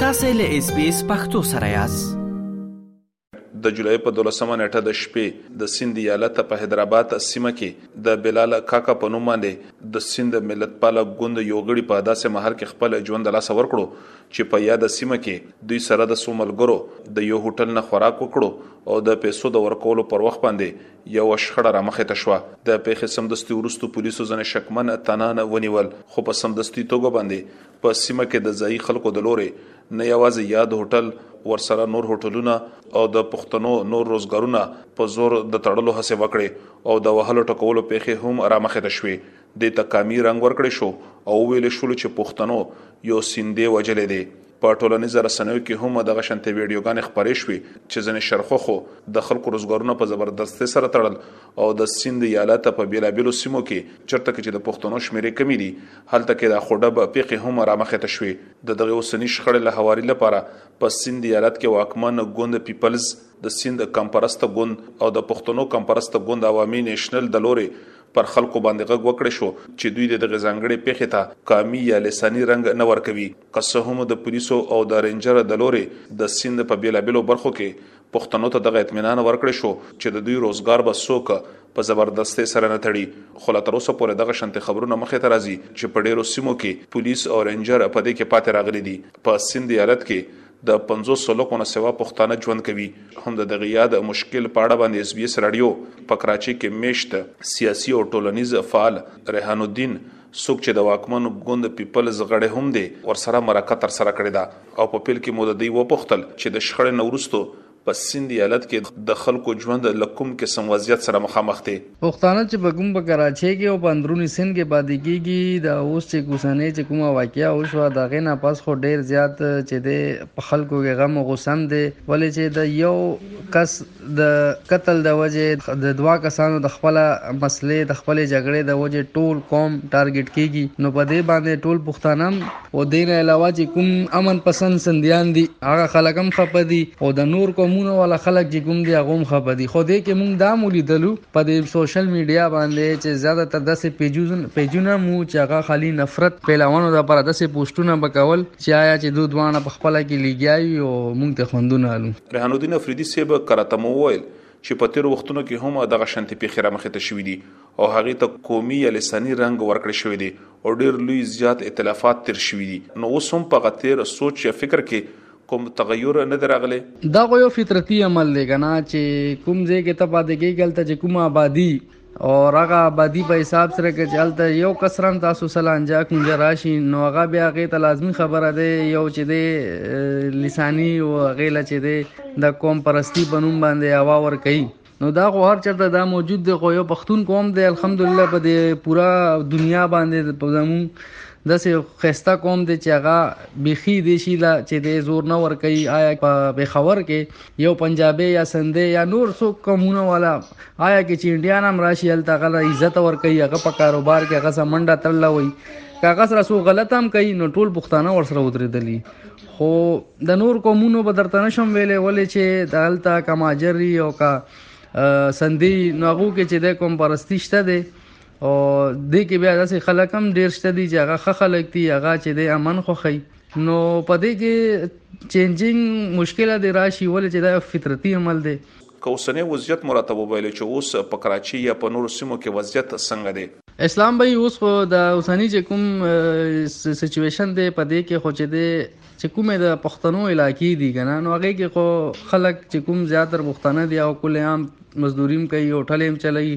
تاسو له اس بي اس پختو سره یاست د جولای په 12مه نیټه د شپې د سند ایالت په حیدرآباد سیمه کې د بلال کاکا په نوم باندې د سند ملت پاله ګوند یو غړي په داسې مهر کې خپل ژوند لاس ور کړو چې په یاد سیمه کې دوی سره د سوملګرو د یو هوټل نه خوراک وکړو او د پیسو د ورکولو پر وخت باندې یوه شخړه رامخې ته شوه، د پېښې سمدستي وروسته پولیسو ځینې شکمن تنان ونیول، خو په سمدستي توګه باندې په سیمه کې د ځايي خلکو د لورې نه یوازې یاد هوټل، ورسره نور هوټلونه او د پښتنو نور روزګارونه په زور د تړلو هڅې وکړې او د وهلو ټکولو پېښې هم رامخې ته شوې، دې ته قامي رنګ ورکړې شو او وویلې شولو چې پښتنو یو سیندې وژلی دی. په ټولنیزه رسنیو کې هم دغه شانتې ویډیوګانې خپرې شوې چې ځینې شرخوخو د خلکو روزګارونه په زبردستۍ سره تړل او د سیند ایالت په بیلابیلو سیمو کې چرته کې چې د پښتنو شمیرې کمی دي هلته کې د خوډب پیقې هم رامخې ته شوې د دغه اوسنی شخړې له هواري لپاره په سیند ایالت کې واکمن ګوند پیپلز د سیند کمپرسته ګوند او د پښتنو کمپرسته ګوند عوامي نېشنل د لورې پر خلکو باندې غږ وکړې شو چې دوی د دغه ځانګړې پیقې ته کامی یا لسانی رنګ نه ورکوي که څه هم د پولیسو او د رینجر د لورې د سیند په بیلابیلو برخو کې پښتنو ته دغه اطمینان ورکړی شو چې د دوی روزګار به څوک په زبردستې سره نه تړي خو لا تر اوسه پورې دغه شانتې خبرونه مخې ته راځي چې په ډیرو سیمو کې پولیس او رینجر په دې کې پاتې راغلي دي په سیند ایالت کې د پنځوس سلوکو نه سوا پښتانه ژوند کوي هم د دغه یاد مشکل په اړه باندې اس بي اس راډیو په کراچۍ کې میشت سیاسي او ټولنیز فعال ریحان الدین څوک چې د واکمن ګوند پیپلز غړی هم دی ورسره مرکه ترسره کړې ده او په پیل کې مو د دوی وپوښتل چې د شخړې نه وروسته په سند ایالت کې د خلکو ژوند له کوم قسم وضعیت سره مخامخ دی؟ پښتانه چې په کوم په کراچۍ کې او په اندروني سند کې پاتې کېږي د اوس چې کوسنۍ چې کومه واقعه وشوه د هغې نه پس خو ډېر زیات چې دی په خلکو کې غم او غوسه هم دی ولې چې د یو کس د قتل د وجې د دوا کسانو د خپله مسلې د خپلې جګړې د وجې ټول قوم ټارګېټ کېږي نو په دې باندې ټول پښتانه هم او دې نه علاوه چې کوم امن پسند سندیان دي هغه خلک هم خپه دي او د نور قومونو والا خلک چې کوم دي هغه هم خپه دي خو دې کې موږ دا هم ولیدلو په دې سوشل میډیا باندې چې زیاته تر داسې پیجونه پیجونه مو چې هغه خالي نفرت پیلاوانو لپاره داسې پوسټونه به کول چې آیا چې دوه دوانه په خپل کې لګیاوي او موږ ته خوندونه الو رحان الدین افریدی صاحب کرته مو ویل چې په تېرو وختونو کې هم دغه شانتې پېښې رامخې ته شوې دي او هغې ته قومي یا لساني رنګ ورکړې شوې دي او ډېر لوی زیات اتلافات تېر شوې دي نو اوس هم په هغه تېر سوچ یا فکر کې کوم تغیر نه دی راغلی؟ دا خو یو فطرتي عمل دی کنه چې کوم ځای کې ته پاتې کېږي هلته چې کومه ابادي او هغه آبادی په حساب سره کې چې هلته یو کسران تاسو سره انجا کنجا راشي نو هغه بیا هغې ته لازمي خبره ده یو چې دی لساني او هغې له چې دی د قوم پرستی په نوم باندې هوا ورکوي نو دا خو هر چرته دا موجود دی خو یو پښتون قوم دی الحمدلله په دې پورا دنیا باندې په زمون داسې خسته قوم دی چې هغه بیخي دی شي لا چې دی زور نه ورکوي آیا په پېښور کې یو پنجابی یا سندی یا نور څوک قومونه والا آیا کې چې انډیان هم راشي هلته هغه له عزت ورکوي هغه په کاروبار کې هغه سره منډه تړله وي که هغه سره څوک غلط هم کوي نو ټول پښتانه ورسره ودرېدلي خو د نور قومونو به درته نه شم ویلی ولې چې د هلته که ماجر وي او که سندي نو هغو کې چې دی قوم پرستي شته دی او دې کې بیا داسې خلک هم ډېر شته دي چې هغه ښه خلک دي هغه چې دی امن خوښوي نو په دې کې چینجینګ مشکله دی راشي ولې چې دا فطرتي عمل دی که اوسنی وضعیت مو راته وویل چې اوس په کراچۍ یا په نورو سیمو کې وضعیت څنګه دی؟ اسلام بھائی اوس خو د اوسنی چې کوم سچویشن دی په دې کې خو چې دی چې کومې د پښتنو علاقې دي کنه نو هغه کې خو خلک چې کوم زیاتره پښتانه دي او کله عام مزدوریم کوي او ټلیم چلوي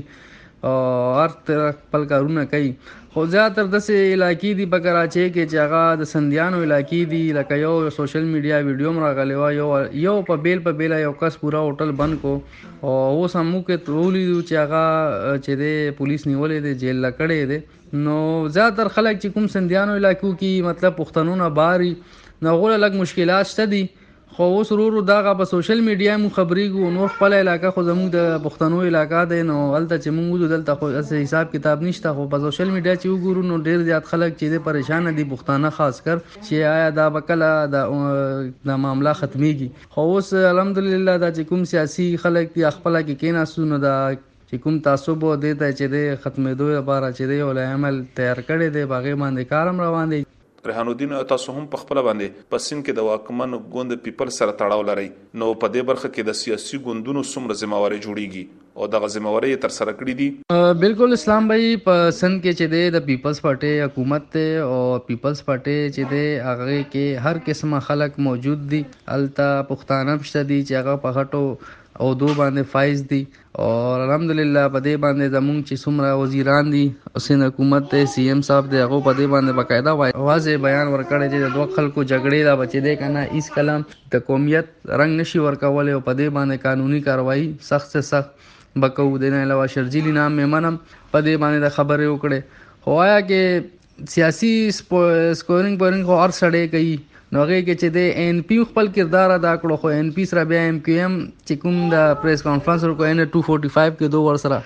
او هر تر خپل کارونه کوي خو زیاتره داسې علاقې دي په کراچۍ کې چې هغه د سندیانو علاقې دي لکه یو سوشل میډیا ویډیو هم راغلی وه یو یو په بیل په بیله یو کس پوره هوټل بند کو او اوس هم موږ ولیدو چې هغه چې دی پولیس نیولی دی جیل له کړی دی نو زیاتر خلک چې کوم سندیانو علاقو کې مطلب پښتنونه باري نو هغوله لږ مشکلات شته دي خو اوس ورور دا غا په سوشل میډیا مو خبرېږو نور خپل علاقه خو زموږ د پښتنو علاقه ده نو هلته چې موږ وځو دلته خو اس حساب کتاب نشته خو په سوشل میډیا چې وګورو نو ډیر زیات خلک چې د پریشان دي پښتانه خاص کر چې آیا دا بکله دا د معاملې ختميږي خو اوس الحمدلله دا چې کوم سیاسي خلک دي خپل کې کیناسو نو دا چې کوم تعصب دی ته چې د ختمېدو لپاره چې دی ول عمل تیار کړی دی باغې باندې کارم روان دی ریحان الدین تاسو هم په خپل باندې په سیند کې د واکمن ګوند پیپل سره تړاو لري نو په دې برخه کې د سیاسي ګوندونو څومره ذمہ واري جوړیږي او دغه ذمہ واري تر سره کړې دي بالکل اسلام بھائی په سند کې چې دی د پیپلز پارټي حکومت ته او پیپلز پارټي چې دی هغه کې هر قسمه خلک موجود دي الته پښتانه مشته دي چې هغه په غټو او دو باندې فایز دي او الحمدلله په دې باندې زمونږ چې څومره وزیران دي حسین حکومت دی سی ایم صاحب دی هغه په دې باندې باقاعده واځي بیان ورکړی چې د دوه خلکو جګړې دا بچی دی کنه هیڅ کله د قومیت رنگ نشي ورکول او په دې باندې قانوني کاروایی سخت سے سخت بکو دینه علاوه شرجیلی نام مې منم په دې باندې د خبرې وکړي خو آیا کې سیاسي سکورینګ بورینګ خو هر سړی کوي نو هغې کې چې د این پی خپل کردار ادا کړو خو این پی سره بیا ایم کیو ایم چې کوم د پریس کانفرنس ورکو این 245 کې دوه ور سره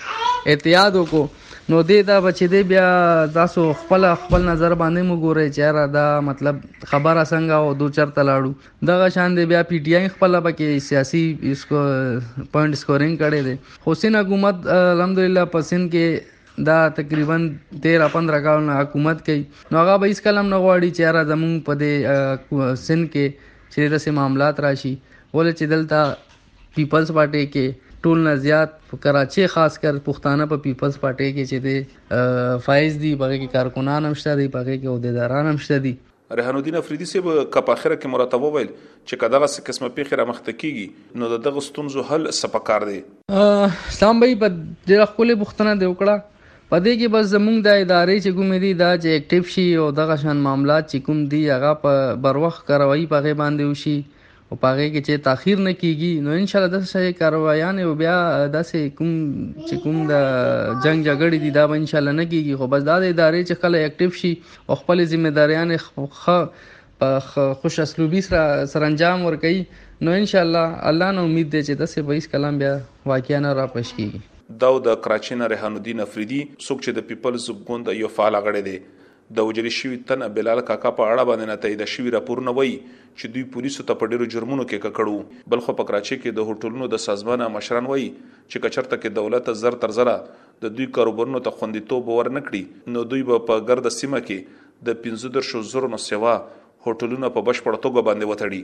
اتحاد وکړو نو دې دا بچې دې بیا تاسو خپل خپل نظر باندې مو ګورئ چې را دا مطلب خبره څنګه او دو چرته لاړو دغه شان دې بیا پی ټی آی خپل پکې سیاسي پوینټ سکورینګ کړي دي حسین حکومت الحمدلله پسند کې دا تقریبا 13 15 کالونه حکومت کوي نو هغه به هیڅ کلم نه غواړي چې هر زمون په دې سن کې چې داسې معاملات راشي ولې چې دلته پیپلز پارټي کې ټول نه زیات په کراچي خاص کر پښتانه په پیپلز پارټي کې چې دي فایز دي بغیر کې کارکونان هم شته دي بغیر کې عہدیداران هم شته دي ریحان الدین افریدي صاحب که په اخره کې مراته وویل چې که دغه څه قسمه پیښې رامخته کیږي نو د دغه ستونزو حل څه پکار دی اسلام بھائی په ډیره خولې بوختنه دی وکړه په دې کې بس زمونږ د ادارې چې کومې دي دا چې اکټیو شي او دغه شان معاملات چې کوم دي هغه په بروخت کاروایی په غي باندې وشي او په هغه کې چې تاخير نه کیږي نو ان شاء الله داسې شي کاروایانې او بیا داسې کوم چې کوم د جنگ جګړې دي دا به ان شاء الله نه کیږي خو بس دا د ادارې چې کله اکټیو شي او خپل ذمہ داریان خو په خوش اسلوبي سره سرانجام ور کوي نو ان شاء الله الله نه امید دی چې داسې به هیڅ کلام بیا واقعیا نه راپېښ کیږي دا د کراچۍ نه رحان الدین افریدي څوک چې د پیپلز ګوند یو فعال غړی دی د وژل شوي تن بلال کاکا په اړه باندې ناتایید شوي راپورونه وایي چې دوی پولیسو ته په ډېرو جرمونو کې ککړ وو. بلخوا په کراچۍ کې د هوټلونو د سازمانه مشران وایي چې که چرته کې دولت زر تر زره د دوی کاروبارونو ته خوندیتوب ور نه کړي نو دوی به په ګرده سیمه کې د پنځه دېرشو زرو نه سوا هوټلونه په بشپړه توګه باندې وتړي.